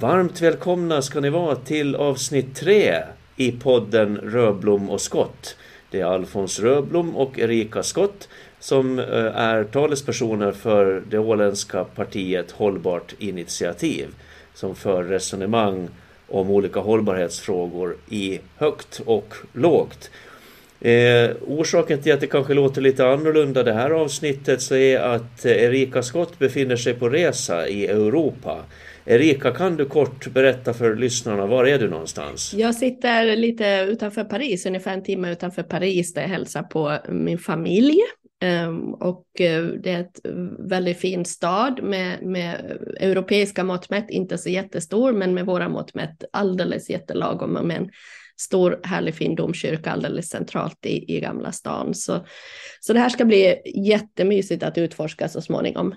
Varmt välkomna ska ni vara till avsnitt tre i podden Röblom och Skott. Det är Alfons Röblom och Erika Skott som eh, är talespersoner för det åländska partiet Hållbart initiativ som för resonemang om olika hållbarhetsfrågor i högt och lågt. Eh, orsaken till att det kanske låter lite annorlunda det här avsnittet så är att eh, Erika Skott befinner sig på resa i Europa. Erika, kan du kort berätta för lyssnarna, var är du någonstans? Jag sitter lite utanför Paris, ungefär en timme utanför Paris där jag hälsar på min familj. Ehm, och eh, det är ett väldigt fin stad med, med europeiska mått mätt, inte så jättestor, men med våra mått mätt alldeles jättelagom med en stor härlig fin domkyrka alldeles centralt i, i Gamla stan. Så, så det här ska bli jättemysigt att utforska så småningom.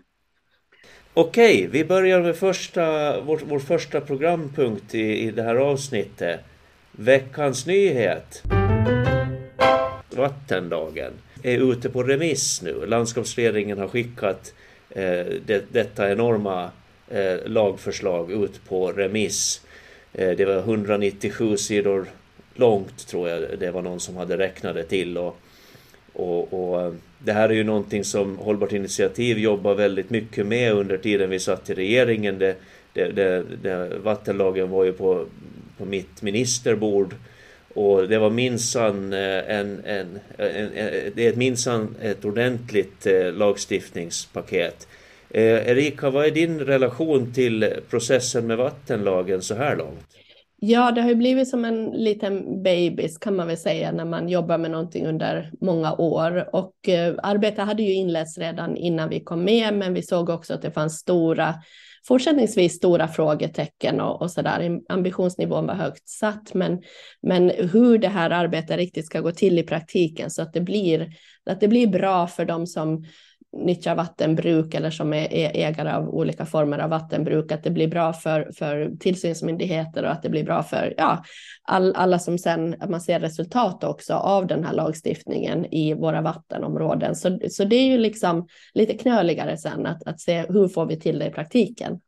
Okej, vi börjar med första, vår, vår första programpunkt i, i det här avsnittet. Veckans nyhet. Vattendagen är ute på remiss nu. Landskapsledningen har skickat eh, det, detta enorma eh, lagförslag ut på remiss. Eh, det var 197 sidor långt tror jag det var någon som hade räknat det till. Och, och, och, eh, det här är ju någonting som Hållbart initiativ jobbar väldigt mycket med under tiden vi satt i regeringen. Det, det, det, det vattenlagen var ju på, på mitt ministerbord och det var minsann eh, en, en, en, en, det är minsann ett ordentligt eh, lagstiftningspaket. Eh, Erika, vad är din relation till processen med vattenlagen så här långt? Ja, det har ju blivit som en liten babys kan man väl säga när man jobbar med någonting under många år. Och eh, arbetet hade ju inletts redan innan vi kom med, men vi såg också att det fanns stora, fortsättningsvis stora frågetecken och, och så där. Ambitionsnivån var högt satt, men, men hur det här arbetet riktigt ska gå till i praktiken så att det blir, att det blir bra för dem som nyttjar vattenbruk eller som är ägare av olika former av vattenbruk, att det blir bra för, för tillsynsmyndigheter och att det blir bra för ja, all, alla som sen, att man ser resultat också av den här lagstiftningen i våra vattenområden. Så, så det är ju liksom lite knöligare sen att, att se hur får vi till det i praktiken.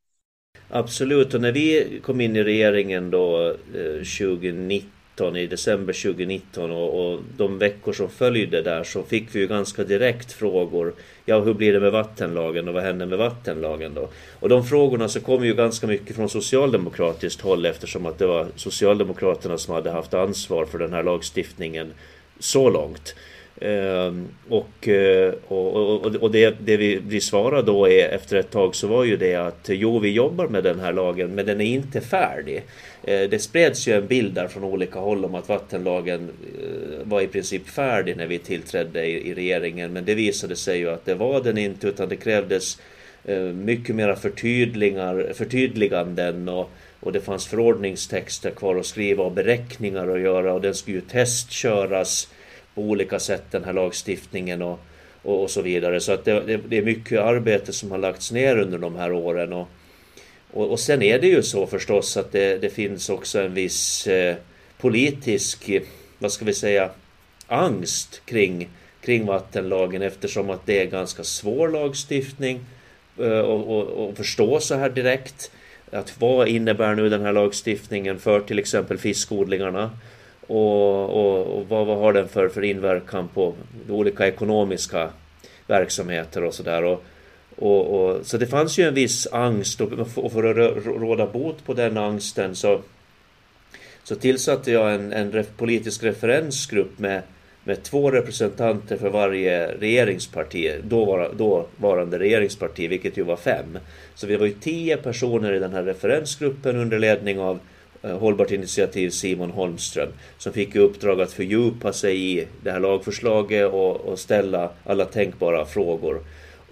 Absolut, och när vi kom in i regeringen då 2019 eh, 2019, i december 2019 och, och, de veckor som följde där så fick vi ju ganska direkt frågor. Ja, hur blir det med vattenlagen och vad händer med vattenlagen då? Och de frågorna så kom ju ganska mycket från socialdemokratiskt håll eftersom att det var Socialdemokraterna som hade haft ansvar för den här lagstiftningen så långt. Ehm, och, eh, och, och, och det, det vi, vi svarade då är, efter ett tag så var ju det att jo, vi jobbar med den här lagen men den är inte färdig. Eh, det spreds ju en bild där från olika håll om att vattenlagen eh, var i princip färdig när vi tillträdde i, i regeringen men det visade sig ju att det var den inte utan det krävdes eh, mycket mera förtydliganden och, och det fanns förordningstexter kvar att skriva och beräkningar att göra och den skulle ju testköras på olika sätt den här lagstiftningen och, och, och så vidare. Så att det, det, det, är mycket arbete som har lagts ner under de här åren. Och, och, och sen är det ju så förstås att det, det finns också en viss eh, politisk, vad ska vi säga, angst kring, kring vattenlagen eftersom att det är ganska svår lagstiftning eh, och, och, och förstå så här direkt. Att vad innebär nu den här lagstiftningen för till exempel fiskodlingarna? Och, och, och vad, vad, har den för, för inverkan på olika ekonomiska verksamheter och sådär. Och, och, och, så det fanns ju en viss angst och, för att råda bot på den angsten så, så tillsatte jag en, en politisk referensgrupp med, med två representanter för varje regeringsparti, dåvarande då regeringsparti, vilket ju var fem. Så vi var ju tio personer i den här referensgruppen under ledning av Eh, hållbart initiativ Simon Holmström som fick i uppdrag att fördjupa sig i det här lagförslaget och, och ställa alla tänkbara frågor.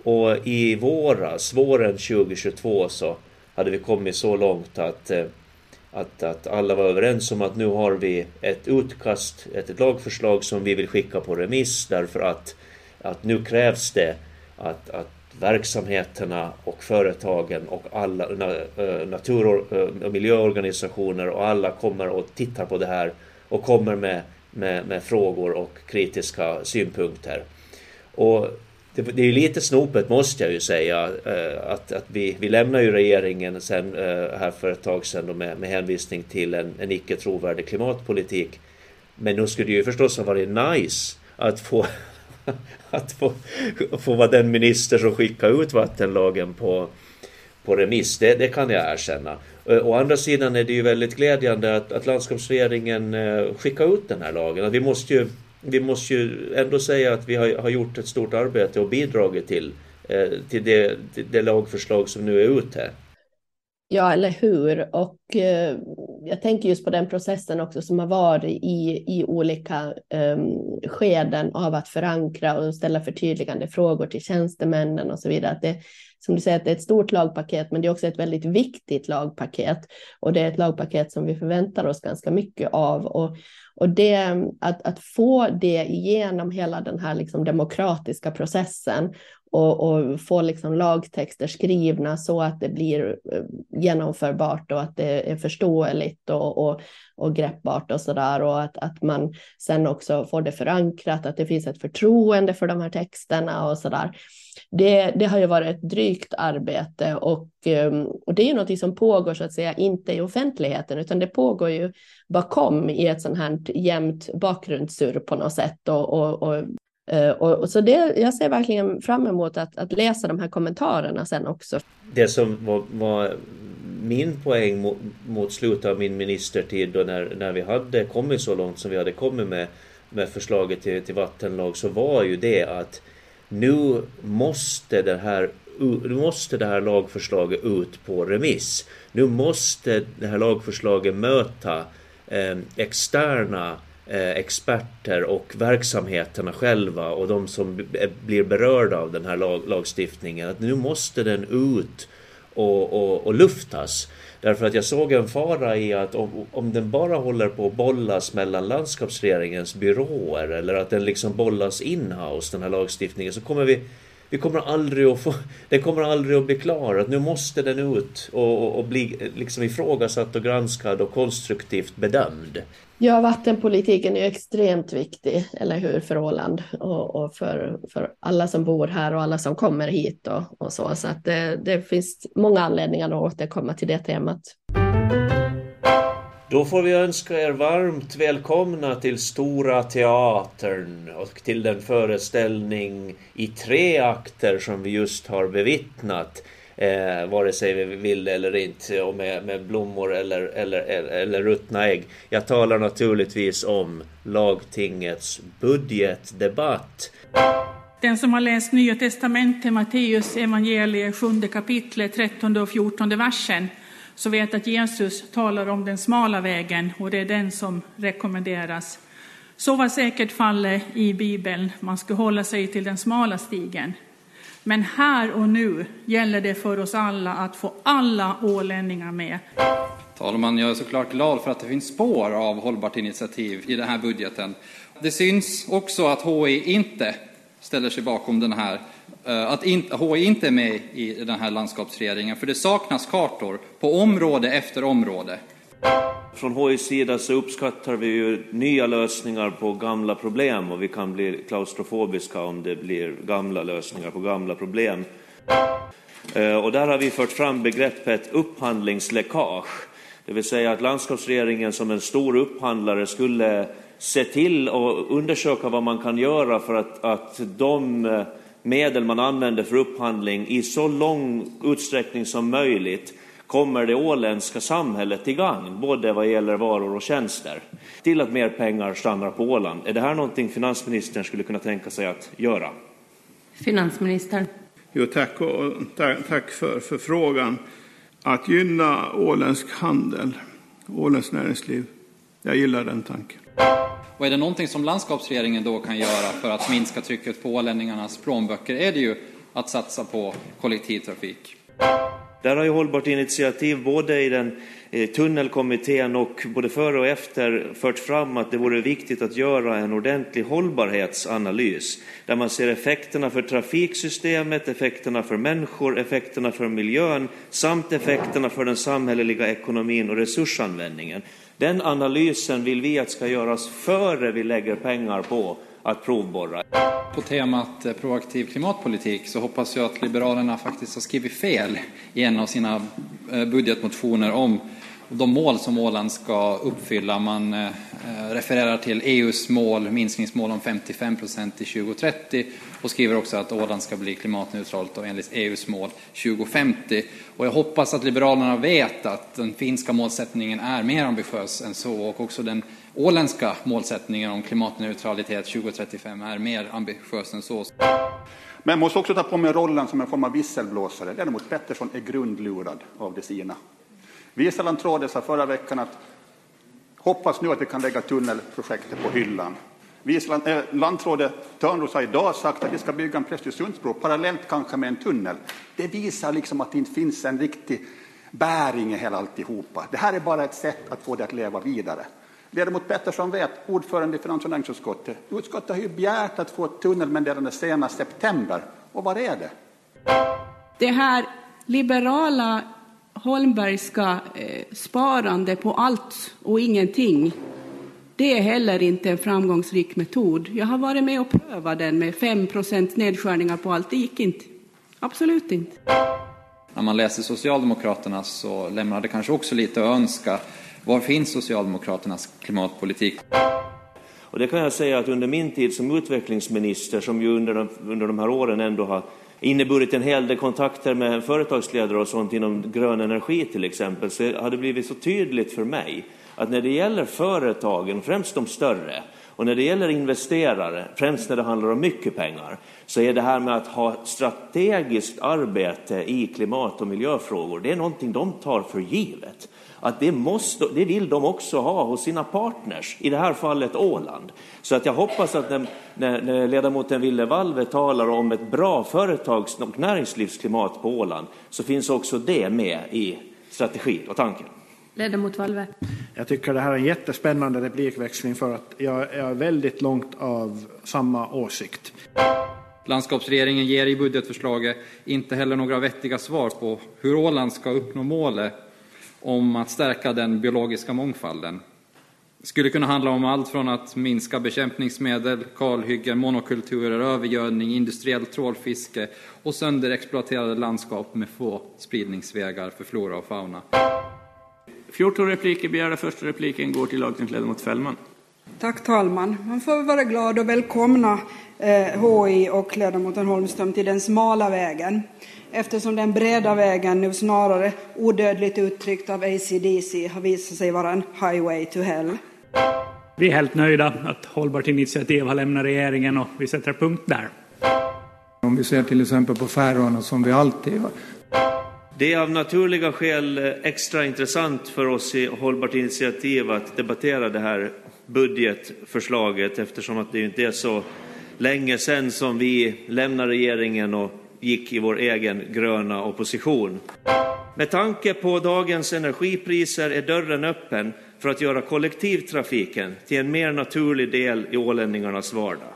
Och i våras, våren 2022 så hade vi kommit så långt att, eh, att, att alla var överens om att nu har vi ett utkast, ett, ett lagförslag som vi vill skicka på remiss därför att, att nu krävs det att, att verksamheterna och företagen och alla eh, natur och eh, miljöorganisationer och alla kommer och tittar på det här och kommer med, med, med frågor och kritiska synpunkter. Och det, det är lite snopet måste jag ju säga eh, att, att vi, vi lämnar ju regeringen sen, här för ett tag sedan med, med hänvisning till en, en icke trovärdig klimatpolitik. Men nu skulle det ju förstås ha varit nice att få att få, få vara den minister som skickar ut vattenlagen på, på remiss, det, det kan jag erkänna. Eh, å andra sidan är det ju väldigt glädjande att, att landskapsregeringen eh, skickar ut den här lagen. Vi måste ju vi måste ju ändå säga att vi har, har gjort ett stort arbete och bidragit till, eh, till, det, till det lagförslag som nu är ute. Ja, eller hur? Och eh, jag tänker just på den processen också som har varit i, i olika eh, skeden av att förankra och ställa förtydligande frågor till tjänstemännen och så vidare. Att det, som du säger, att det är ett stort lagpaket, men det är också ett väldigt viktigt lagpaket. Och det är ett lagpaket som vi förväntar oss ganska mycket av. Och, och det, att, att få det igenom hela den här liksom demokratiska processen och, och, få liksom lagtexter skrivna så att det blir eh, genomförbart och att det är förståeligt och, och, och greppbart och så där och att, att man sen också får det förankrat, att det finns ett förtroende för de här texterna och så där. Det, det har ju varit ett drygt arbete och, ehm, och det är ju något som pågår så att säga inte i offentligheten utan det pågår ju bakom i ett sånt här jämnt bakgrundssurr på något sätt och, och, Eh, och och, så det, jag ser verkligen fram emot att, att läsa de här kommentarerna sen också. Det som var, var min poäng mot, mot slutet av min ministertid då när, när vi hade kommit så långt som vi hade kommit med, med förslaget till, till vattenlag så var ju det att nu måste det här nu måste det här lagförslaget ut på remiss. Nu måste det här lagförslaget möta eh, externa Eh, experter och verksamheterna själva och de som eh, blir berörda av den här lag, lagstiftningen att nu måste den ut och, och, och, luftas. Därför att jag såg en fara i att om, om den bara håller på att bollas mellan landskapsregeringens byråer eller att den liksom bollas in-house, den här lagstiftningen, så kommer vi vi kommer aldrig att få, den kommer aldrig att bli klar. Att nu måste den ut och, och, och bli eh, liksom ifrågasatt och granskad och konstruktivt bedömd. Ja, vattenpolitiken är extremt viktig, eller hur, för Åland och, och, för, för alla som bor här och alla som kommer hit och, och så. Så att det, det finns många anledningar att återkomma till det temat. Då får vi önska er varmt välkomna till Stora Teatern och till den föreställning i tre akter som vi just har bevittnat. Eh, vare sig vi vill eller inte, och med, med blommor eller, eller, eller, eller ruttna ägg. Jag talar naturligtvis om lagtingets budgetdebatt. Den som har läst Nya Testamentet, Matteus evangeliet, sjunde kapitlet, 13 och 14 versen, så vet att Jesus talar om den smala vägen och det är den som rekommenderas. Så var säkert fallet i Bibeln, man skulle hålla sig till den smala stigen. Men här och nu gäller det för oss alla att få alla ålänningar med. Talman, jag är såklart glad för att det finns spår av hållbart initiativ i den här budgeten. Det syns också att HI inte ställer sig bakom den här, Eh, att HI inte är med i den här landskapsregeringen, för det saknas kartor på område efter område. Från HIs sida så uppskattar vi ju nya lösningar på gamla problem och vi kan bli klaustrofobiska om det blir gamla lösningar på gamla problem. Eh, och där har vi fört fram begreppet upphandlingsläckage, det vill säga att landskapsregeringen som en stor upphandlare skulle se till och undersöka vad man kan göra för att, att de eh, medel man använder för upphandling i så lång utsträckning som möjligt kommer det åländska samhället till gagn, både vad gäller varor och tjänster, till att mer pengar stannar på Åland. Är det här någonting finansministern skulle kunna tänka sig att göra? Finansministern. Jo, tack, och tack för, för frågan. Att gynna åländsk handel, åländskt näringsliv, jag gillar den tanken. Och är det någonting som landskapsregeringen då kan göra för att minska trycket på ålänningarnas plånböcker är det ju att satsa på kollektivtrafik. Där har ju Hållbart initiativ både i den eh, tunnelkommittén och både före och efter fört fram att det vore viktigt att göra en ordentlig hållbarhetsanalys där man ser effekterna för trafiksystemet, effekterna för människor, effekterna för miljön samt effekterna för den samhälleliga ekonomin och resursanvändningen. Den analysen vill vi att ska göras före vi lägger pengar på att provborra. På temat eh, proaktiv klimatpolitik så hoppas jag att Liberalerna faktiskt har skrivit fel i en av sina eh, budgetmotioner om de mål som Åland ska uppfylla. Man eh, eh, refererar till EUs mål, minskningsmål om 55 procent till 2030 och skriver också att Åland ska bli klimatneutralt och enligt EUs mål 2050. Och jag hoppas att Liberalerna vet att den finska målsättningen är mer ambitiös än så och också den åländska målsättningen om klimatneutralitet 2035 är mer ambitiös än så. Men jag måste också ta på mig rollen som en form av visselblåsare. Ledamot Pettersson är grundlurad av de sina. Visaland Tråde sa förra veckan att hoppas nu att vi kan lägga tunnelprojektet på hyllan. Visaland, eh, landrådet Törnros har idag sagt att vi ska bygga en Prästösundsbro parallellt kanske med en tunnel. Det visar liksom att det inte finns en riktig bäring i hela alltihopa. Det här är bara ett sätt att få det att leva vidare. Ledamot Pettersson vet, ordförande i finans och näringsutskottet, utskottet har ju begärt att få ett tunnelmeddelande senast september. Och var är det? Det här liberala Holmbergska eh, sparande på allt och ingenting, det är heller inte en framgångsrik metod. Jag har varit med och prövat den med 5% nedskärningar på allt. Det gick inte. Absolut inte. När man läser Socialdemokraterna så lämnar det kanske också lite att önska. Var finns Socialdemokraternas klimatpolitik? Och det kan jag säga att under min tid som utvecklingsminister, som ju under de, under de här åren ändå har inneburit en hel del kontakter med företagsledare och sånt inom grön energi till exempel, så har det blivit så tydligt för mig att när det gäller företagen, främst de större, och när det gäller investerare, främst när det handlar om mycket pengar, så är det här med att ha strategiskt arbete i klimat och miljöfrågor, det är någonting de tar för givet att det, måste, det vill de också ha hos sina partners, i det här fallet Åland. Så att jag hoppas att när, när, när ledamoten Ville Valve talar om ett bra företags och näringslivsklimat på Åland så finns också det med i strategin och tanken. Ledamot Valve. Jag tycker det här är en jättespännande replikväxling för att jag är väldigt långt av samma åsikt. Landskapsregeringen ger i budgetförslaget inte heller några vettiga svar på hur Åland ska uppnå målet om att stärka den biologiska mångfalden. Det skulle kunna handla om allt från att minska bekämpningsmedel, kalhyggen, monokulturer, övergödning, industriellt trålfiske och sönderexploaterade landskap med få spridningsvägar för flora och fauna. 14 repliker begärda. Första repliken går till lagtingsledamot Fällman. Tack talman. Man får vara glad och välkomna eh, HI och ledamoten Holmström till den smala vägen eftersom den breda vägen nu snarare odödligt uttryckt av ACDC har visat sig vara en highway to hell. Vi är helt nöjda att Hållbart initiativ har lämnat regeringen och vi sätter punkt där. Om vi ser till exempel på Färöarna som vi alltid gör. Det är av naturliga skäl extra intressant för oss i Hållbart initiativ att debattera det här budgetförslaget eftersom att det inte är så länge sedan som vi lämnade regeringen och gick i vår egen gröna opposition. Med tanke på dagens energipriser är dörren öppen för att göra kollektivtrafiken till en mer naturlig del i ålänningarnas vardag.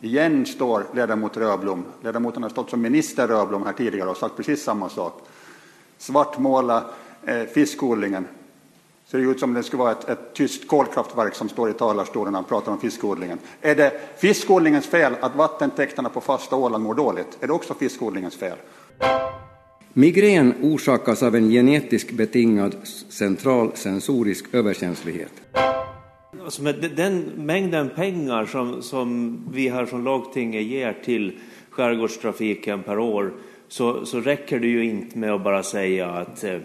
Igen står ledamot Röblom, ledamoten har stått som minister Röblom här tidigare och sagt precis samma sak. Svartmåla eh, fiskodlingen. Ser ut som det skulle vara ett, ett tyst kolkraftverk som står i talarstolen när han pratar om fiskodlingen. Är det fiskodlingens fel att vattentäkterna på fasta Åland mår dåligt? Är det också fiskodlingens fel? Migrän orsakas av en genetiskt betingad central sensorisk överkänslighet. Alltså med den mängden pengar som, som vi här från lagtinget ger till skärgårdstrafiken per år så, så räcker det ju inte med att bara säga att eh,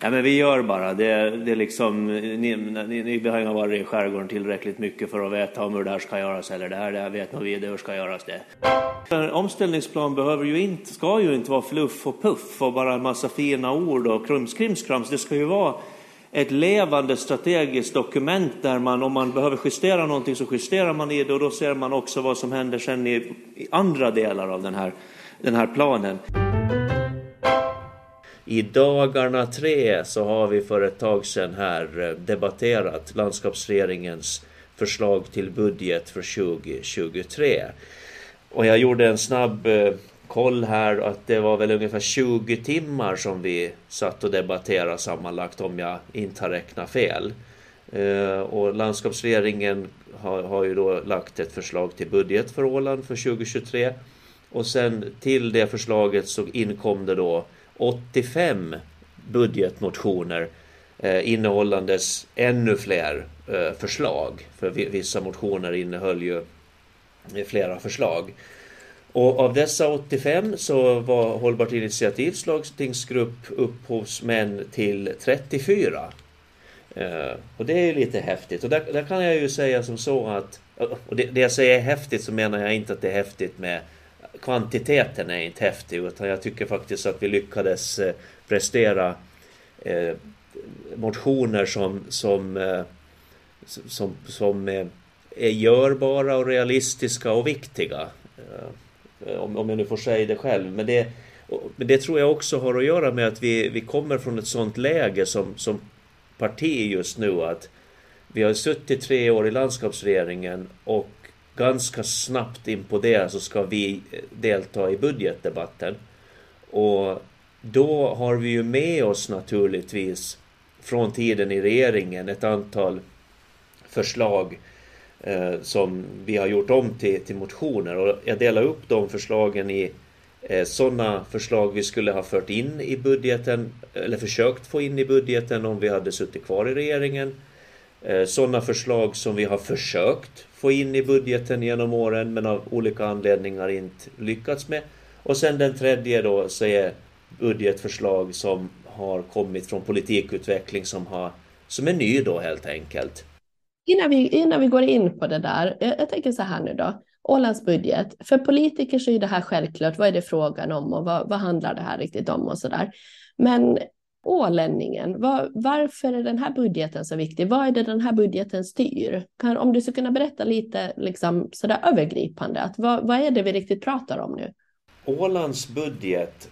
Ja, men vi gör bara. Det, det är liksom, ni, ni, ni har varit i skärgården tillräckligt mycket för att veta om hur det här ska göras eller det här, det här vet nog vi, det hur ska göras det. En omställningsplan behöver ju inte, ska ju inte vara fluff och puff och bara en massa fina ord och krumskrimskrams. Det ska ju vara ett levande strategiskt dokument där man, om man behöver justera någonting så justerar man i det och då ser man också vad som händer sen i, i andra delar av den här, den här planen. I dagarna tre så har vi för ett tag sedan här eh, debatterat landskapsregeringens förslag till budget för 2023. Och jag gjorde en snabb eh, koll här att det var väl ungefär 20 timmar som vi satt och debatterade sammanlagt om jag inte har räknat fel. Eh, och landskapsregeringen har, har ju då lagt ett förslag till budget för Åland för 2023. Och sen till det förslaget så inkom det då 85 budgetmotioner eh, innehållandes ännu fler eh, förslag. För vissa motioner innehöll ju flera förslag. Och av dessa 85 så var Hållbart initiativs lagstingsgrupp upphovsmän till 34. Eh, och det är ju lite häftigt. Och där, där, kan jag ju säga som så att... Och det, det jag säger är häftigt så menar jag inte att det är häftigt med... Kvantiteten är inte häftig utan jag tycker faktiskt att vi lyckades eh, prestera eh, motioner som, som, eh, som, som är görbara och realistiska och viktiga. Om, om jag nu får säga det själv. Men det, men det tror jag också har att göra med att vi, vi kommer från ett sånt läge som, som parti just nu att vi har suttit tre år i landskapsregeringen och ganska snabbt in på det så ska vi eh, delta i budgetdebatten. Och då har vi ju med oss naturligtvis från tiden i regeringen ett antal förslag eh, som vi har gjort om till, till motioner. Och jag delar upp de förslagen i eh, sådana förslag vi skulle ha fört in i budgeten eller försökt få in i budgeten om vi hade suttit kvar i regeringen. Eh, sådana förslag som vi har försökt få in i budgeten genom åren men av olika anledningar inte lyckats med. Och sen den tredje då så är budgetförslag som har kommit från politikutveckling som, har, som är ny då helt enkelt. Innan vi, innan vi går in på det där, jag, jag tänker så här nu då. Ålands budget. För politiker så är det här självklart. Vad är det frågan om och vad, vad handlar det här riktigt om och så där. Men ålänningen, var, varför är den här budgeten så viktig? Vad är det den här budgeten styr? Kan, om du skulle kunna berätta lite liksom, sådär övergripande, att vad, vad är det vi riktigt pratar om nu? Ålands budget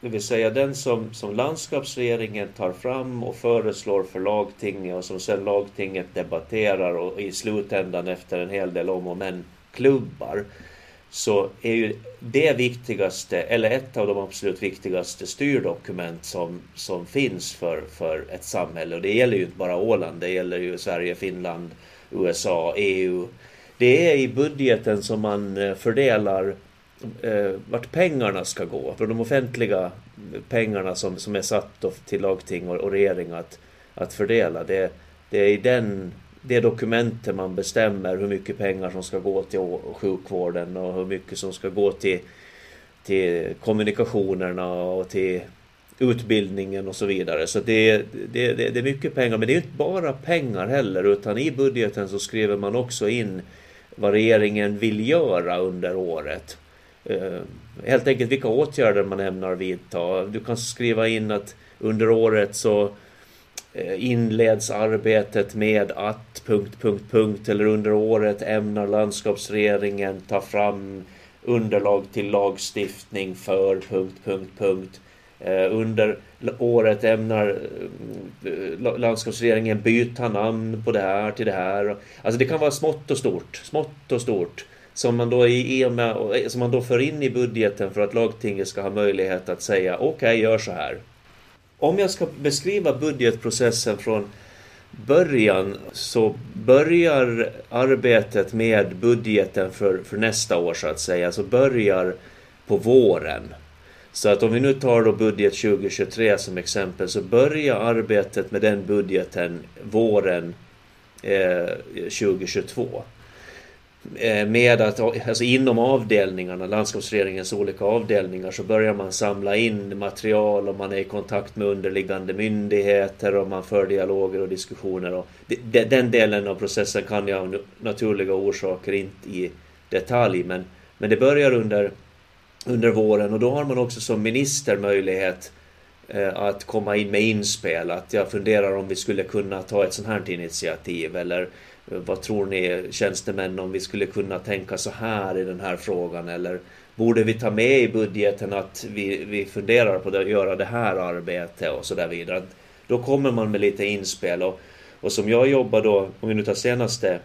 det vill säga den som, som landskapsregeringen tar fram och föreslår för lagtinget och som sedan lagtinget debatterar och i slutändan efter en hel del om och men klubbar. Så är ju det viktigaste, eller ett av de absolut viktigaste styrdokument som, som finns för, för ett samhälle. Och det gäller ju inte bara Åland, det gäller ju Sverige, Finland, USA, EU. Det är i budgeten som man eh, fördelar eh, vart pengarna ska gå. För de offentliga pengarna som, som är satt till lagting och, och regering att, att fördela. Det, det är i den, det dokumentet man bestämmer hur mycket pengar som ska gå till sjukvården och hur mycket som ska gå till, till kommunikationerna och till utbildningen och så vidare. Så det, det, det, det är mycket pengar. Men det är inte bara pengar heller utan i budgeten så skriver man också in vad regeringen vill göra under året. Eh, helt enkelt vilka åtgärder man ämnar vidta. Du kan skriva in att under året så Eh, inleds arbetet med att... Punkt, punkt, punkt, eller under året ämnar landskapsregeringen ta fram underlag till lagstiftning för... Punkt, punkt, punkt. Eh, under året ämnar eh, landskapsregeringen byta namn på det här till det här. Alltså det kan vara smått och stort. Smått och stort som man då, i, med, som man då för in i budgeten för att lagtinget ska ha möjlighet att säga okej, okay, gör så här. Om jag ska beskriva budgetprocessen från början så börjar arbetet med budgeten för, för nästa år så att säga, så börjar på våren. Så att om vi nu tar då budget 2023 som exempel så börjar arbetet med den budgeten våren eh, 2022. Eh, med att alltså inom avdelningarna, landskapsregeringens olika avdelningar, så börjar man samla in material och man är i kontakt med underliggande myndigheter och man för dialoger och diskussioner. Och den delen av processen kan jag av naturliga orsaker inte i detalj, men, men det börjar under, under våren och då har man också som minister möjlighet eh, att komma in med inspel, att jag funderar om vi skulle kunna ta ett sånt här initiativ eller vad tror ni tjänstemän om vi skulle kunna tänka så här i den här frågan eller borde vi ta med i budgeten att vi, vi funderar på att göra det här arbetet och så där vidare. Då kommer man med lite inspel och, och som jag jobbar då, om vi nu tar senaste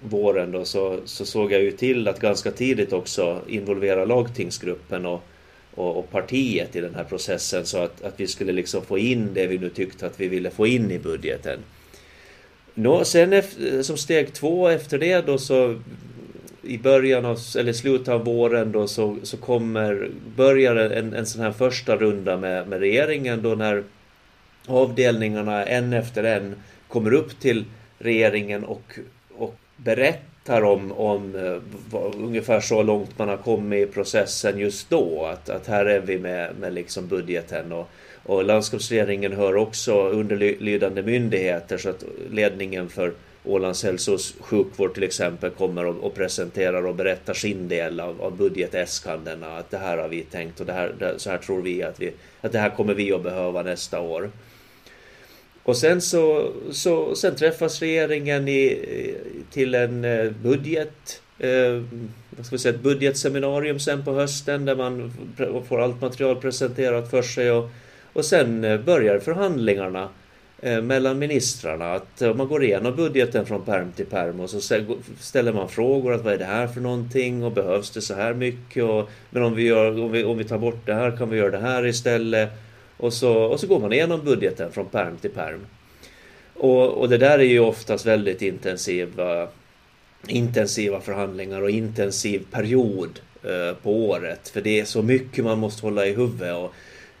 våren då, så, så såg jag ju till att ganska tidigt också involvera lagtingsgruppen och, och, och, partiet i den här processen så att, att vi skulle liksom få in det vi nu tyckte att vi ville få in i budgeten. Nå, sen efter, som steg två efter det då så i början av, eller slutet av våren då så, så kommer, börjar en, en sån här första runda med, med regeringen då när avdelningarna en efter en kommer upp till regeringen och, och berättar om, om eh, vad, ungefär så långt man har kommit i processen just då. Att, att här är vi med, med liksom budgeten och, och landskapsregeringen hör också underlydande myndigheter så att ledningen för Ålands hälso och sjukvård till exempel kommer och, och presenterar och berättar sin del av, av budgetäskandena. Att det här har vi tänkt och det här, det, så här tror vi att, vi att det här kommer vi att behöva nästa år. Och sen så, så sen träffas regeringen i, till en eh, budget eh, vad ska vi säga, ett budgetseminarium sen på hösten där man får allt material presenterat för sig och, och sen eh, börjar förhandlingarna eh, mellan ministrarna. Att eh, man går igenom budgeten från perm till perm och så ställer man frågor att vad är det här för någonting och behövs det så här mycket och men om vi, gör, om vi, om vi tar bort det här kan vi göra det här istället. Och så, och så går man igenom budgeten från perm till perm. Och, och det där är ju oftast väldigt intensiva, intensiva förhandlingar och intensiv period eh, på året. För det är så mycket man måste hålla i huvudet. Och,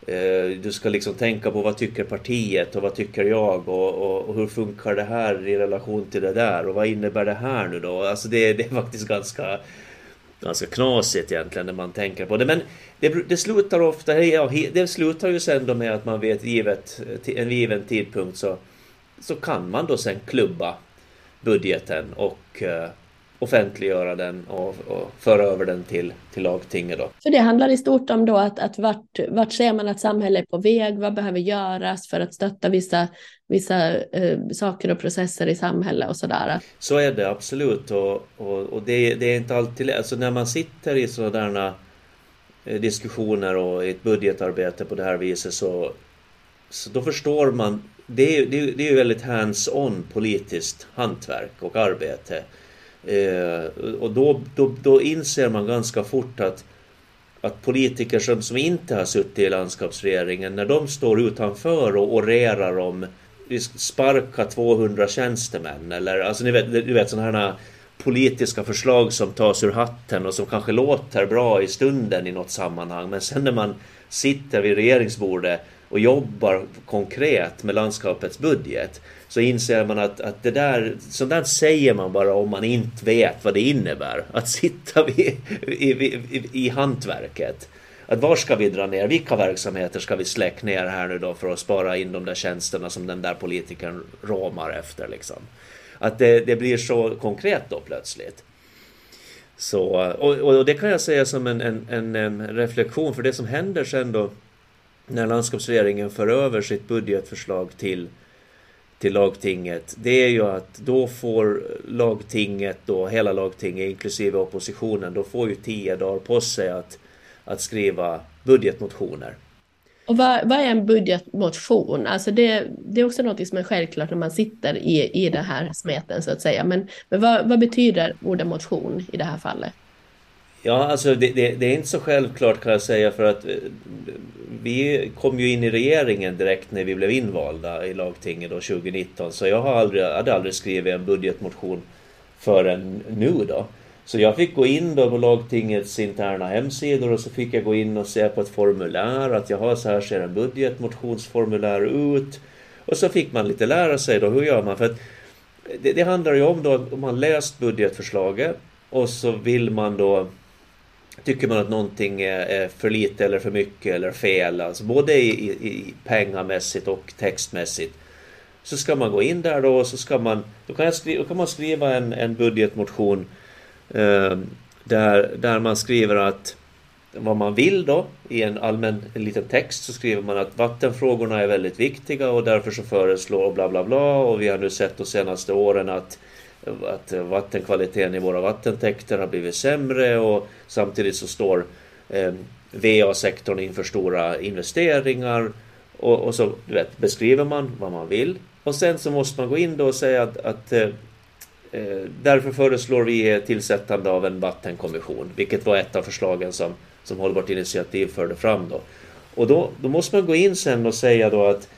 Eh, du ska liksom tänka på vad tycker partiet och vad tycker jag och, och, och, hur funkar det här i relation till det där och vad innebär det här nu då? Alltså det, det är faktiskt ganska ganska knasigt egentligen när man tänker på det. Men det, det slutar ofta, ja, det slutar ju sen då med att man vet givet, en given tidpunkt så, så kan man då sen klubba budgeten och eh, offentliggöra den och, och, föra över den till, till lagtinget. Då. Så det handlar i stort om då att, att vart, vart ser man att samhället är på väg, vad behöver göras för att stötta vissa, vissa eh, saker och processer i samhället och sådär? Så är det absolut och, och, och det, det, är inte alltid alltså när man sitter i sådana eh, diskussioner och i ett budgetarbete på det här viset så, så då förstår man det är, det är, det är väldigt hands-on politiskt hantverk och arbete. Eh, och då, då, då inser man ganska fort att, att politiker som, som inte har suttit i landskapsregeringen, när de står utanför och orerar om sparka 200 tjänstemän eller alltså ni vet, du vet sådana här politiska förslag som tas ur hatten och som kanske låter bra i stunden i något sammanhang men sen när man sitter vid regeringsbordet och jobbar konkret med landskapets budget så inser man att, att det där, sånt där säger man bara om man inte vet vad det innebär. Att sitta vid, i, i, i hantverket. Att var ska vi dra ner? Vilka verksamheter ska vi släcka ner här nu då för att spara in de där tjänsterna som den där politikern råmar efter liksom. Att det, det blir så konkret då plötsligt. Så, och, och det kan jag säga som en, en, en, en reflektion för det som händer sen då när landskapsregeringen för över sitt budgetförslag till, till lagtinget, det är ju att då får lagtinget, då, hela lagtinget inklusive oppositionen, då får ju tio dagar på sig att, att skriva budgetmotioner. Och vad, vad, är en budgetmotion? Alltså det, det är också något som är självklart när man sitter i, i den här smeten så att säga. Men, men vad, vad betyder ordet motion i det här fallet? Ja, alltså det, det, det, är inte så självklart kan jag säga för att eh, vi kom ju in i regeringen direkt när vi blev invalda i lagtinget då 2019 så jag har aldrig, hade aldrig skrivit en budgetmotion förrän nu då. Så jag fick gå in då på lagtingets interna hemsidor och så fick jag gå in och se på ett formulär att jaha, så här ser en budgetmotionsformulär ut. Och så fick man lite lära sig då, hur gör man? För att det, det handlar ju om då om man läst budgetförslaget och så vill man då Tycker man att någonting är för lite eller för mycket eller fel, alltså både i, i, pengamässigt och textmässigt. Så ska man gå in där då och så ska man, då kan, skriva, då kan man skriva en, en budgetmotion eh, där, där man skriver att vad man vill då i en allmän en liten text så skriver man att vattenfrågorna är väldigt viktiga och därför så föreslår bla bla bla och vi har nu sett de senaste åren att att eh, vattenkvaliteten i våra vattentäkter har blivit sämre och samtidigt så står eh, VA-sektorn inför stora investeringar och, och så vet, beskriver man vad man vill och sen så måste man gå in då och säga att, att eh, eh, därför föreslår vi tillsättande av en vattenkommission, vilket var ett av förslagen som, som Hållbart initiativ förde fram då. Och då, då måste man gå in sen och säga då att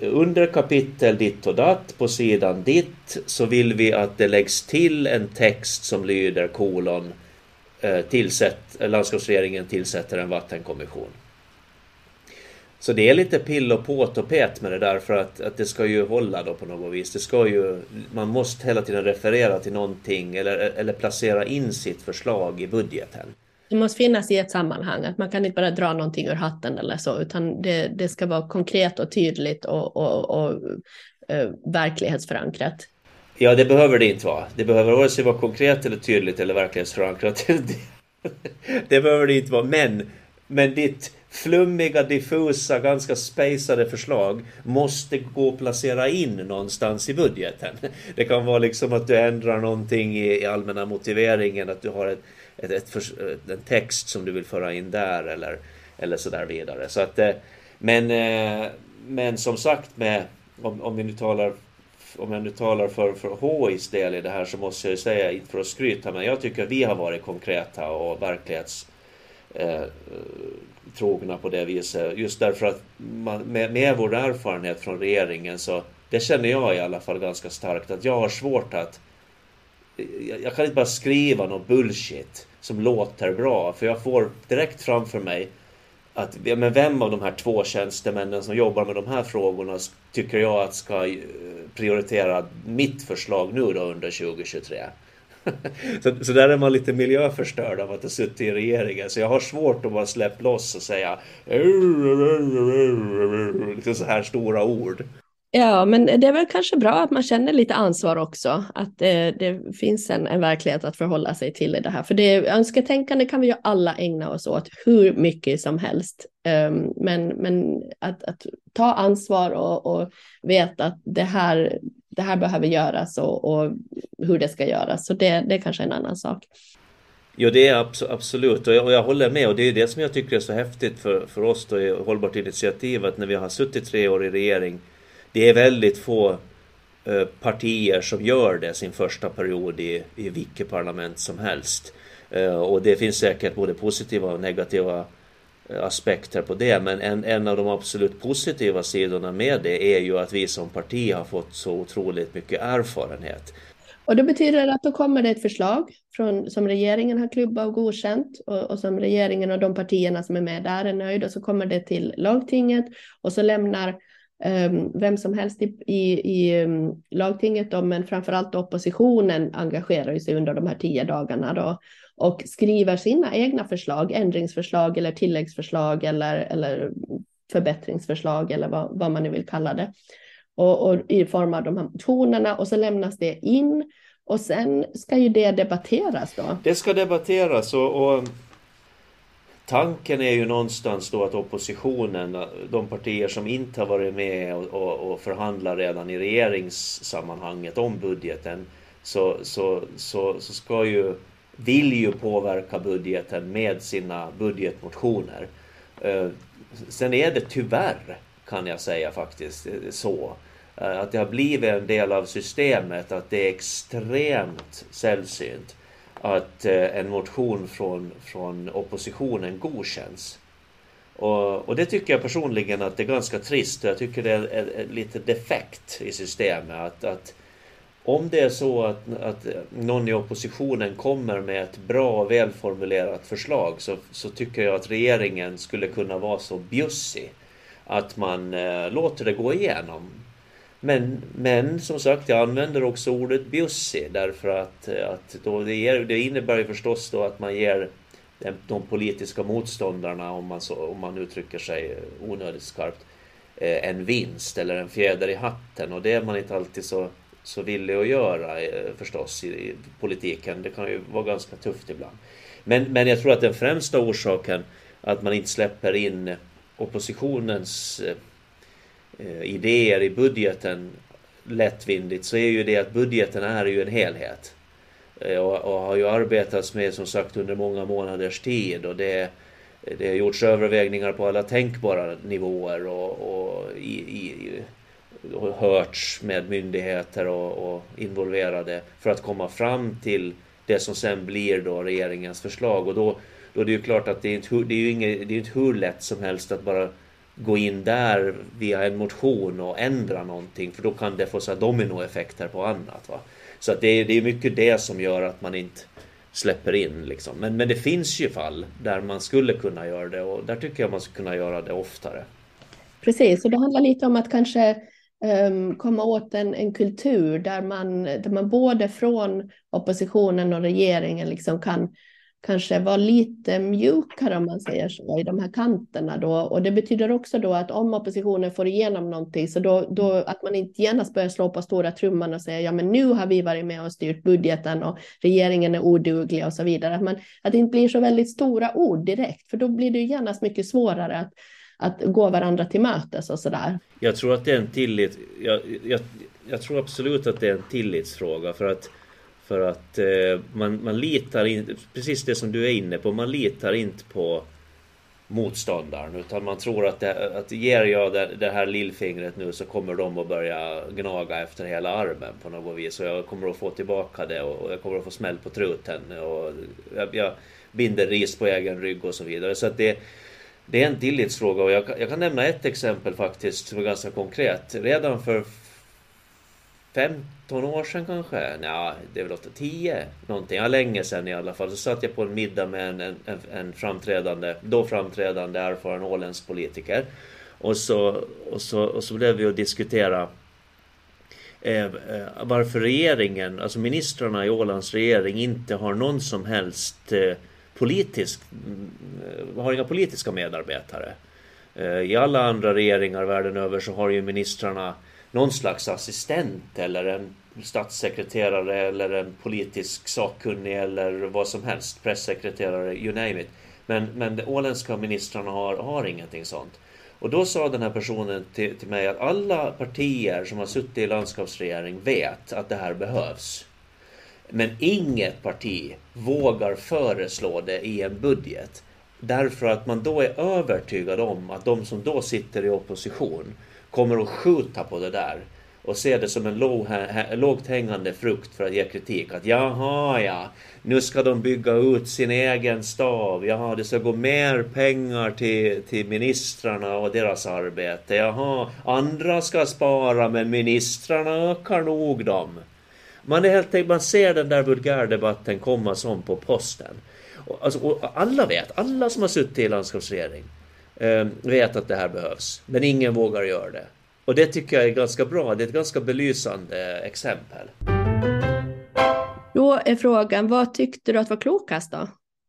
under kapitel ditt och datt på sidan ditt så vill vi att det läggs till en text som lyder kolon eh, tillsätt, landskapsregeringen tillsätter en vattenkommission. Så det är lite pill och påt och pet med det där för att, att det ska ju hålla då på något vis. Det ska ju, man måste hela tiden referera till någonting eller, eller placera in sitt förslag i budgeten. Det måste finnas i ett sammanhang, att man kan inte bara dra någonting ur hatten eller så, utan det, det ska vara konkret och tydligt och, och, och och verklighetsförankrat. Ja, det behöver det inte vara. Det behöver vare sig vara konkret eller tydligt eller verklighetsförankrat. det, det behöver det inte vara, men, men ditt flummiga, diffusa, ganska spejsade förslag måste gå att placera in någonstans i budgeten. Det kan vara liksom att du ändrar någonting i, i allmänna motiveringen, att du har ett, ett, ett, en text som du vill föra in där eller, eller så där vidare. Så att, eh, men, eh, men som sagt, med, om, om vi nu talar om jag nu talar för, för HIs del i det här så måste jag ju säga, inte för att skryta, men jag tycker att vi har varit konkreta och verklighets eh, trogna på det viset. Just därför att man, med, med vår erfarenhet från regeringen så det känner jag i alla fall ganska starkt att jag har svårt att jag, jag kan inte bara skriva något bullshit som låter bra för jag får direkt framför mig att men vem av de här två tjänstemännen som jobbar med de här frågorna tycker jag att ska eh, prioritera mitt förslag nu då under 2023? så, så där är man lite miljöförstörd av att ha suttit i regeringen. Så jag har svårt att bara släppa loss och säga så här stora ord. Ja, men det är väl kanske bra att man känner lite ansvar också, att det, det finns en, en, verklighet att förhålla sig till i det här. För det önsketänkande kan vi ju alla ägna oss åt hur mycket som helst. Um, men men att, att, ta ansvar och, och veta att det här, det här behöver göras och, och hur det ska göras. Så det, det är kanske en annan sak. Ja, det är absolut och jag, och jag, håller med och det är det som jag tycker är så häftigt för, för oss då i Hållbart initiativ att när vi har suttit tre år i regering det är väldigt få eh, partier som gör det sin första period i, i vilket parlament som helst. Eh, och det finns säkert både positiva och negativa eh, aspekter på det. Men en, en av de absolut positiva sidorna med det är ju att vi som parti har fått så otroligt mycket erfarenhet. Och det betyder att då kommer det ett förslag från, som regeringen har klubbat och godkänt och, och, som regeringen och de partierna som är med där är nöjda och så kommer det till lagtinget och så lämnar Ehm, vem som helst i, i, i ehm, lagtinget då, men framförallt oppositionen engagerar sig under de här tio dagarna då och skriver sina egna förslag, ändringsförslag eller tilläggsförslag eller, eller förbättringsförslag eller vad, vad man nu vill kalla det. Och, och, i form av de här motionerna och så lämnas det in och sen ska ju det debatteras då. Det ska debatteras och, och tanken är ju någonstans då att oppositionen, de partier som inte har varit med och, och, och förhandlar redan i regeringssammanhanget om budgeten, så, så, så, så ska ju, vill ju påverka budgeten med sina budgetmotioner. Eh, sen är det tyvärr, kan jag säga faktiskt, så eh, att det har blivit en del av systemet att det är extremt sällsynt att eh, en motion från, från oppositionen godkänns. Och, och, det tycker jag personligen att det är ganska trist. Jag tycker det är, är, är lite defekt i systemet. Att, att om det är så att, att någon i oppositionen kommer med ett bra och välformulerat förslag så, så tycker jag att regeringen skulle kunna vara så bjussig att man eh, låter det gå igenom. Men, men som sagt, jag använder också ordet bjussig därför att, att då det, ger, det innebär ju förstås då att man ger de politiska motståndarna, om man, så, om man uttrycker sig onödigt skarpt, eh, en vinst eller en fjäder i hatten och det är man inte alltid så, så villig att göra eh, förstås i, i politiken. Det kan ju vara ganska tufft ibland. Men, men jag tror att den främsta orsaken att man inte släpper in oppositionens eh, Eh, idéer i budgeten lättvindigt så är ju det att budgeten är ju en helhet. Eh, och, och, har ju arbetats med som sagt under många månaders tid och det, det har gjorts övervägningar på alla tänkbara nivåer och, och, i, i, och hörts med myndigheter och, och, involverade för att komma fram till det som sen blir då regeringens förslag och då, då är det ju klart att det är inte, det är ju inget, det är inte hur lätt som helst att bara gå in där via en motion och ändra någonting för då kan det få så dominoeffekter på annat. Va? Så att det, är, det är mycket det som gör att man inte släpper in. Liksom. Men, men det finns ju fall där man skulle kunna göra det och där tycker jag man skulle kunna göra det oftare. Precis, och det handlar lite om att kanske um, komma åt en, en kultur där man, där man både från oppositionen och regeringen liksom kan kanske vara lite mjukare om man säger så i de här kanterna då. Och det betyder också då att om oppositionen får igenom någonting så då, då att man inte genast börjar slå på stora trumman och säga ja men nu har vi varit med och styrt budgeten och regeringen är oduglig och så vidare. Att, man, att det inte blir så väldigt stora ord direkt för då blir det ju genast mycket svårare att, att gå varandra till mötes och så där. Jag tror att det är en tillit. Jag, jag, jag tror absolut att det är en tillitsfråga för att för att eh, man, man litar inte, precis det som du är inne på, man litar inte på motståndaren utan man tror att, det, att ger jag det, det här lillfingret nu så kommer de att börja gnaga efter hela armen på något vis och jag kommer att få tillbaka det och jag kommer att få smäll på truten och jag, jag binder ris på egen rygg och så vidare. Så att det, det är en tillitsfråga och jag, jag kan nämna ett exempel faktiskt som är ganska konkret. Redan för 15 år sedan kanske? Ja, det är väl 8, 10 någonting. Ja, länge sedan i alla fall. Så satt jag på en middag med en, en, en framträdande, då framträdande erfaren åländsk politiker. Och så, och, så, och så blev vi att diskutera eh, eh varför regeringen, alltså ministrarna i Ålands regering inte har någon som helst eh, politisk, mm, har inga politiska medarbetare. Eh, I alla andra regeringar världen över så har ju ministrarna någon slags assistent eller en statssekreterare eller en politisk sakkunnig eller vad som helst, pressekreterare, you name it. Men, men de åländska ministrarna har, har ingenting sånt. Och då sa den här personen till, till mig att alla partier som har suttit i landskapsregering vet att det här behövs. Men inget parti vågar föreslå det i en budget. Därför att man då är övertygad om att de som då sitter i opposition kommer att skjuta på det där och se det som en lågt hängande frukt för att ge kritik. Att jaha ja, nu ska de bygga ut sin egen stav. Jaha, det ska gå mer pengar till, till ministrarna och deras arbete. Jaha, andra ska spara men ministrarna ökar nog dem. Man, är helt enkelt, man ser den där vulgärdebatten komma som på posten. Och, alltså, och alla vet, alla som har suttit i landskapsregering vet att det här behövs. Men ingen vågar göra det. Och det tycker jag är ganska bra. Det är ett ganska belysande exempel. Då är frågan, vad tyckte du att var klokast då?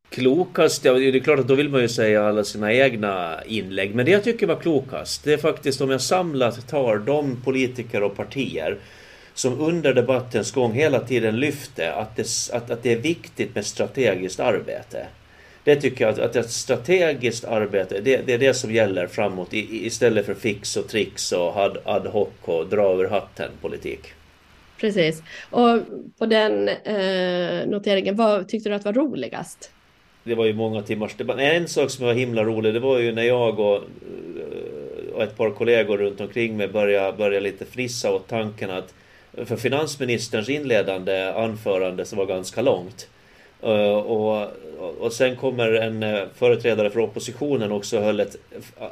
Klokast, ja det är klart att då vill man ju säga alla sina egna inlägg. Men det jag tycker var klokast, det är faktiskt om jag samlat tar de politiker och partier som under debattens gång hela tiden lyfte att det, att, att det är viktigt med strategiskt arbete. Det tycker jag att, att ett strategiskt arbete, det, det, är det som gäller framåt i, istället för fix och tricks och ad, ad hoc och dra över hatten politik. Precis. Och på den eh, noteringen, vad tyckte du att var roligast? Det var ju många timmars debatt. En sak som var himla rolig, det var ju när jag och, och ett par kollegor runt omkring mig började, började lite frissa åt tanken att för finansministerns inledande anförande som var ganska långt Eh, Eh, och, och sen kommer en eh, företrädare för oppositionen också höll ett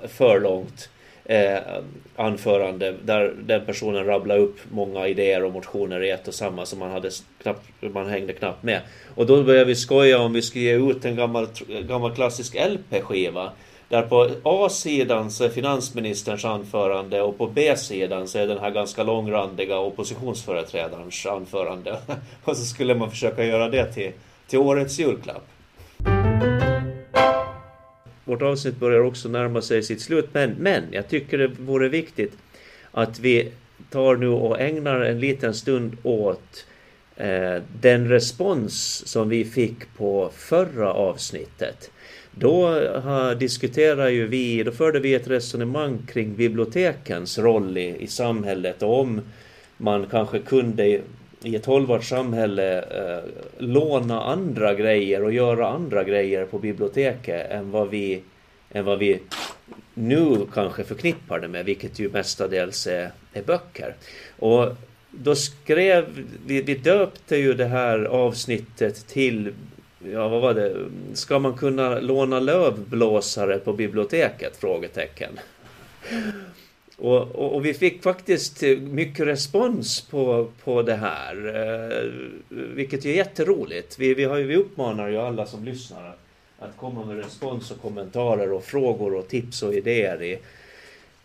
för långt eh, anförande där den personen rabblade upp många idéer och motioner i ett och samma som man hade knappt, man hängde knappt med. Och då började vi skoja om vi skulle ge ut en gammal, gammal klassisk LP-skiva där på A-sidan så är finansministerns anförande och på B-sidan så är den här ganska långrandiga oppositionsföreträdarens anförande. och så skulle man försöka göra det till till årets julklapp. Vårt avsnitt börjar också närma sig sitt slut, men, men jag tycker det vore viktigt att vi tar nu och ägnar en liten stund åt eh, den respons som vi fick på förra avsnittet. Då eh, uh, diskuterade ju vi, då förde vi ett resonemang kring bibliotekens roll i, i samhället och om man kanske kunde i ett hållbart samhälle eh, låna andra grejer och göra andra grejer på biblioteket än vad vi, än vad vi nu kanske förknippar det med, vilket ju mestadels är, är böcker. Och då skrev vi, vi döpte ju det här avsnittet till Ja, vad var det? Ska man kunna låna lövblåsare på biblioteket? Frågetecken. Och, och, och, vi fick faktiskt mycket respons på, på det här, eh, vilket är jätteroligt. Vi, vi, har, vi uppmanar ju alla som lyssnar att, att komma med respons och kommentarer och frågor och tips och idéer i,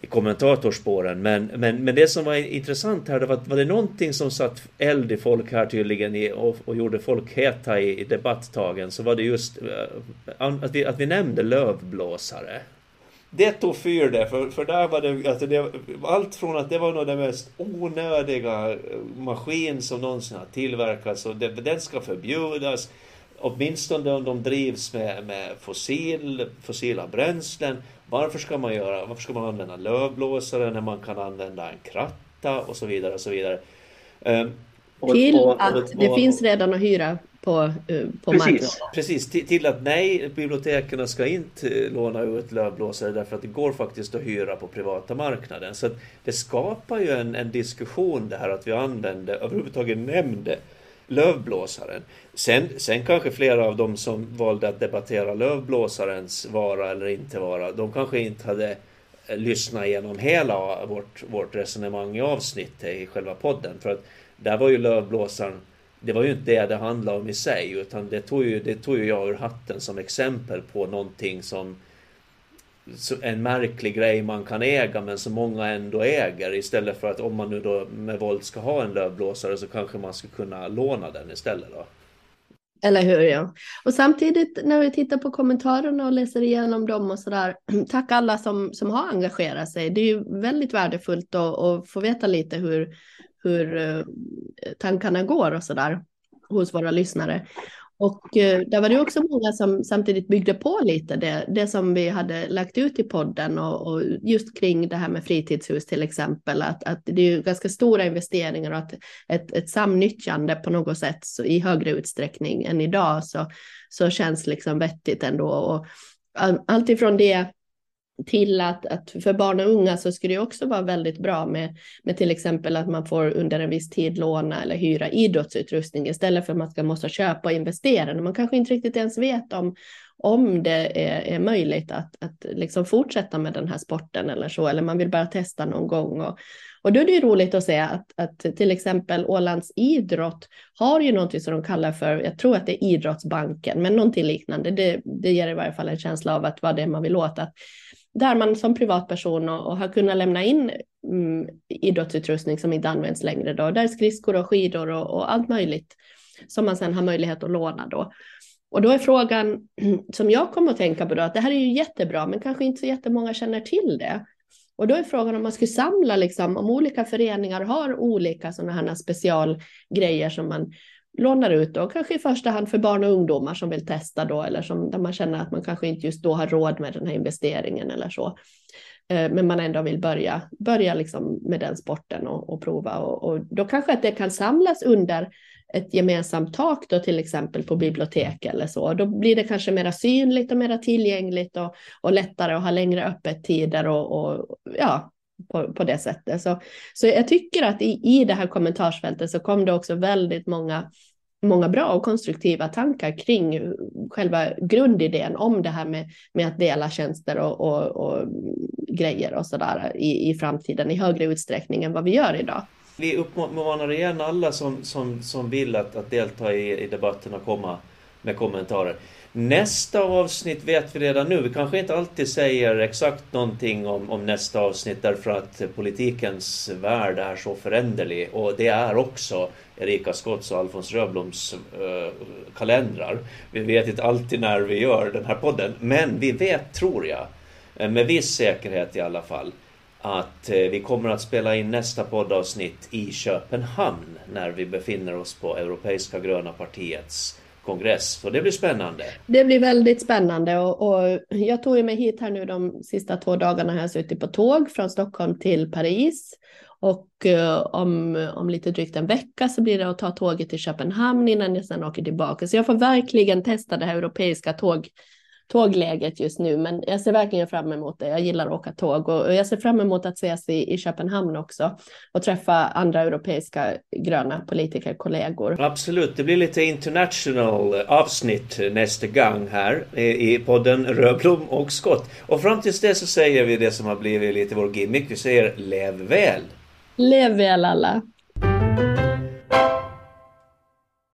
i kommentatorspåren. Men, men, men det som var intressant här, det var, var det någonting som satt eld i folk här tydligen i, och, och gjorde folk heta i, i debatttagen så var det just eh, att vi, att vi nämnde lövblåsare. Det tog fyr det, för, för där var det, alltså det, allt från att det var nog den mest onödiga eh, maskin som någonsin har tillverkats och det, den ska förbjudas. Åtminstone om de drivs med, med fossil, fossila bränslen. Varför ska man göra, varför ska man använda lövblåsare när man kan använda en kratta och så vidare och så vidare. Um, till och, och, att det finns redan att hyra på, eh, på precis, marknaden. Precis, till, till, att nej, biblioteken ska inte låna ut lövblåsare därför att det går faktiskt att hyra på privata marknaden. Så det skapar ju en, en diskussion det här att vi använde, överhuvudtaget nämnde lövblåsaren. Sen, sen kanske flera av dem som valde att debattera lövblåsarens vara eller inte vara, de kanske inte hade eh, lyssnat igenom hela vårt, vårt resonemang i avsnittet i själva podden. För att där var ju lövblåsaren, det var ju inte det det handlade om i sig, utan det tog ju, det tog ju jag ur hatten som exempel på någonting som en märklig grej man kan äga men som många ändå äger istället för att om man nu då med våld ska ha en lövblåsare så kanske man skulle kunna låna den istället då. Eller hur ja. Och samtidigt när vi tittar på kommentarerna och läser igenom dem och sådär. Tack alla som, som har engagerat sig. Det är ju väldigt värdefullt att, att få veta lite hur, hur eh, tankarna går och sådär hos våra lyssnare. Och eh, där var det också många som samtidigt byggde på lite det, det som vi hade lagt ut i podden och, och just kring det här med fritidshus till exempel, att, att det är ju ganska stora investeringar och att ett, ett samnyttjande på något sätt så i högre utsträckning än idag så, så känns liksom vettigt ändå. Och allt ifrån det till att, att för barn och unga så skulle det också vara väldigt bra med, med till exempel att man får under en viss tid låna eller hyra idrottsutrustning istället för att man ska måste köpa och investera man kanske inte riktigt ens vet om, om det är, är möjligt att, att liksom fortsätta med den här sporten eller så, eller man vill bara testa någon gång. Och, och då är det ju roligt att se att, att till exempel Ålands idrott har ju någonting som de kallar för, jag tror att det är idrottsbanken, men någonting liknande. Det, det ger i varje fall en känsla av att vad det är man vill åt. Att där man som privatperson och, och har kunnat lämna in mm, idrottsutrustning som inte används längre då, där skridskor och skidor och, och allt möjligt som man sedan har möjlighet att låna då. Och då är frågan som jag kommer att tänka på då, att det här är ju jättebra, men kanske inte så jättemånga känner till det. Och då är frågan om man skulle samla, liksom, om olika föreningar har olika sådana här specialgrejer som man lånar ut då, kanske i första hand för barn och ungdomar som vill testa då, eller som, där man känner att man kanske inte just då har råd med den här investeringen eller så. Eh, men man ändå vill börja, börja liksom med den sporten och, och prova. Och, och, då kanske att det kan samlas under ett gemensamt tak då till exempel på bibliotek eller så. Då blir det kanske mera synligt och mera tillgängligt och, och lättare att ha längre öppettider och, och ja, på, på det sättet. Så, så jag tycker att i, i det här kommentarsfältet så kom det också väldigt många många bra och konstruktiva tankar kring själva grundidén om det här med, med att dela tjänster och, och, och grejer och sådär i, i framtiden i högre utsträckning än vad vi gör idag. Vi uppmanar igen alla som, som, som vill att, att delta i, i debatten och komma med kommentarer. Nästa avsnitt vet vi redan nu. Vi kanske inte alltid säger exakt någonting om, om nästa avsnitt därför att politikens värld är så föränderlig och det är också Erika Skotts och Alfons Röbloms uh, kalendrar. Vi vet inte alltid när vi gör den här podden, men vi vet, tror jag, eh, med viss säkerhet i alla fall, att eh, vi kommer att spela in nästa poddavsnitt i Köpenhamn när vi befinner oss på Europeiska gröna partiets kongress. Så det blir spännande. Det blir väldigt spännande och, och jag tog mig hit här nu de sista två dagarna har jag suttit på tåg från Stockholm till Paris. Och eh, om, om lite drygt en vecka så blir det att ta tåget till Köpenhamn innan jag sedan åker tillbaka. Så jag får verkligen testa det här europeiska tåg, tågläget just nu, men jag ser verkligen fram emot det. Jag gillar att åka tåg och jag ser fram emot att ses i, i Köpenhamn också och träffa andra europeiska gröna politikerkollegor. Absolut, det blir lite international avsnitt nästa gång här i podden Rödblom och skott. Och fram tills det så säger vi det som har blivit lite vår gimmick. Vi säger lev väl! Lev väl alla!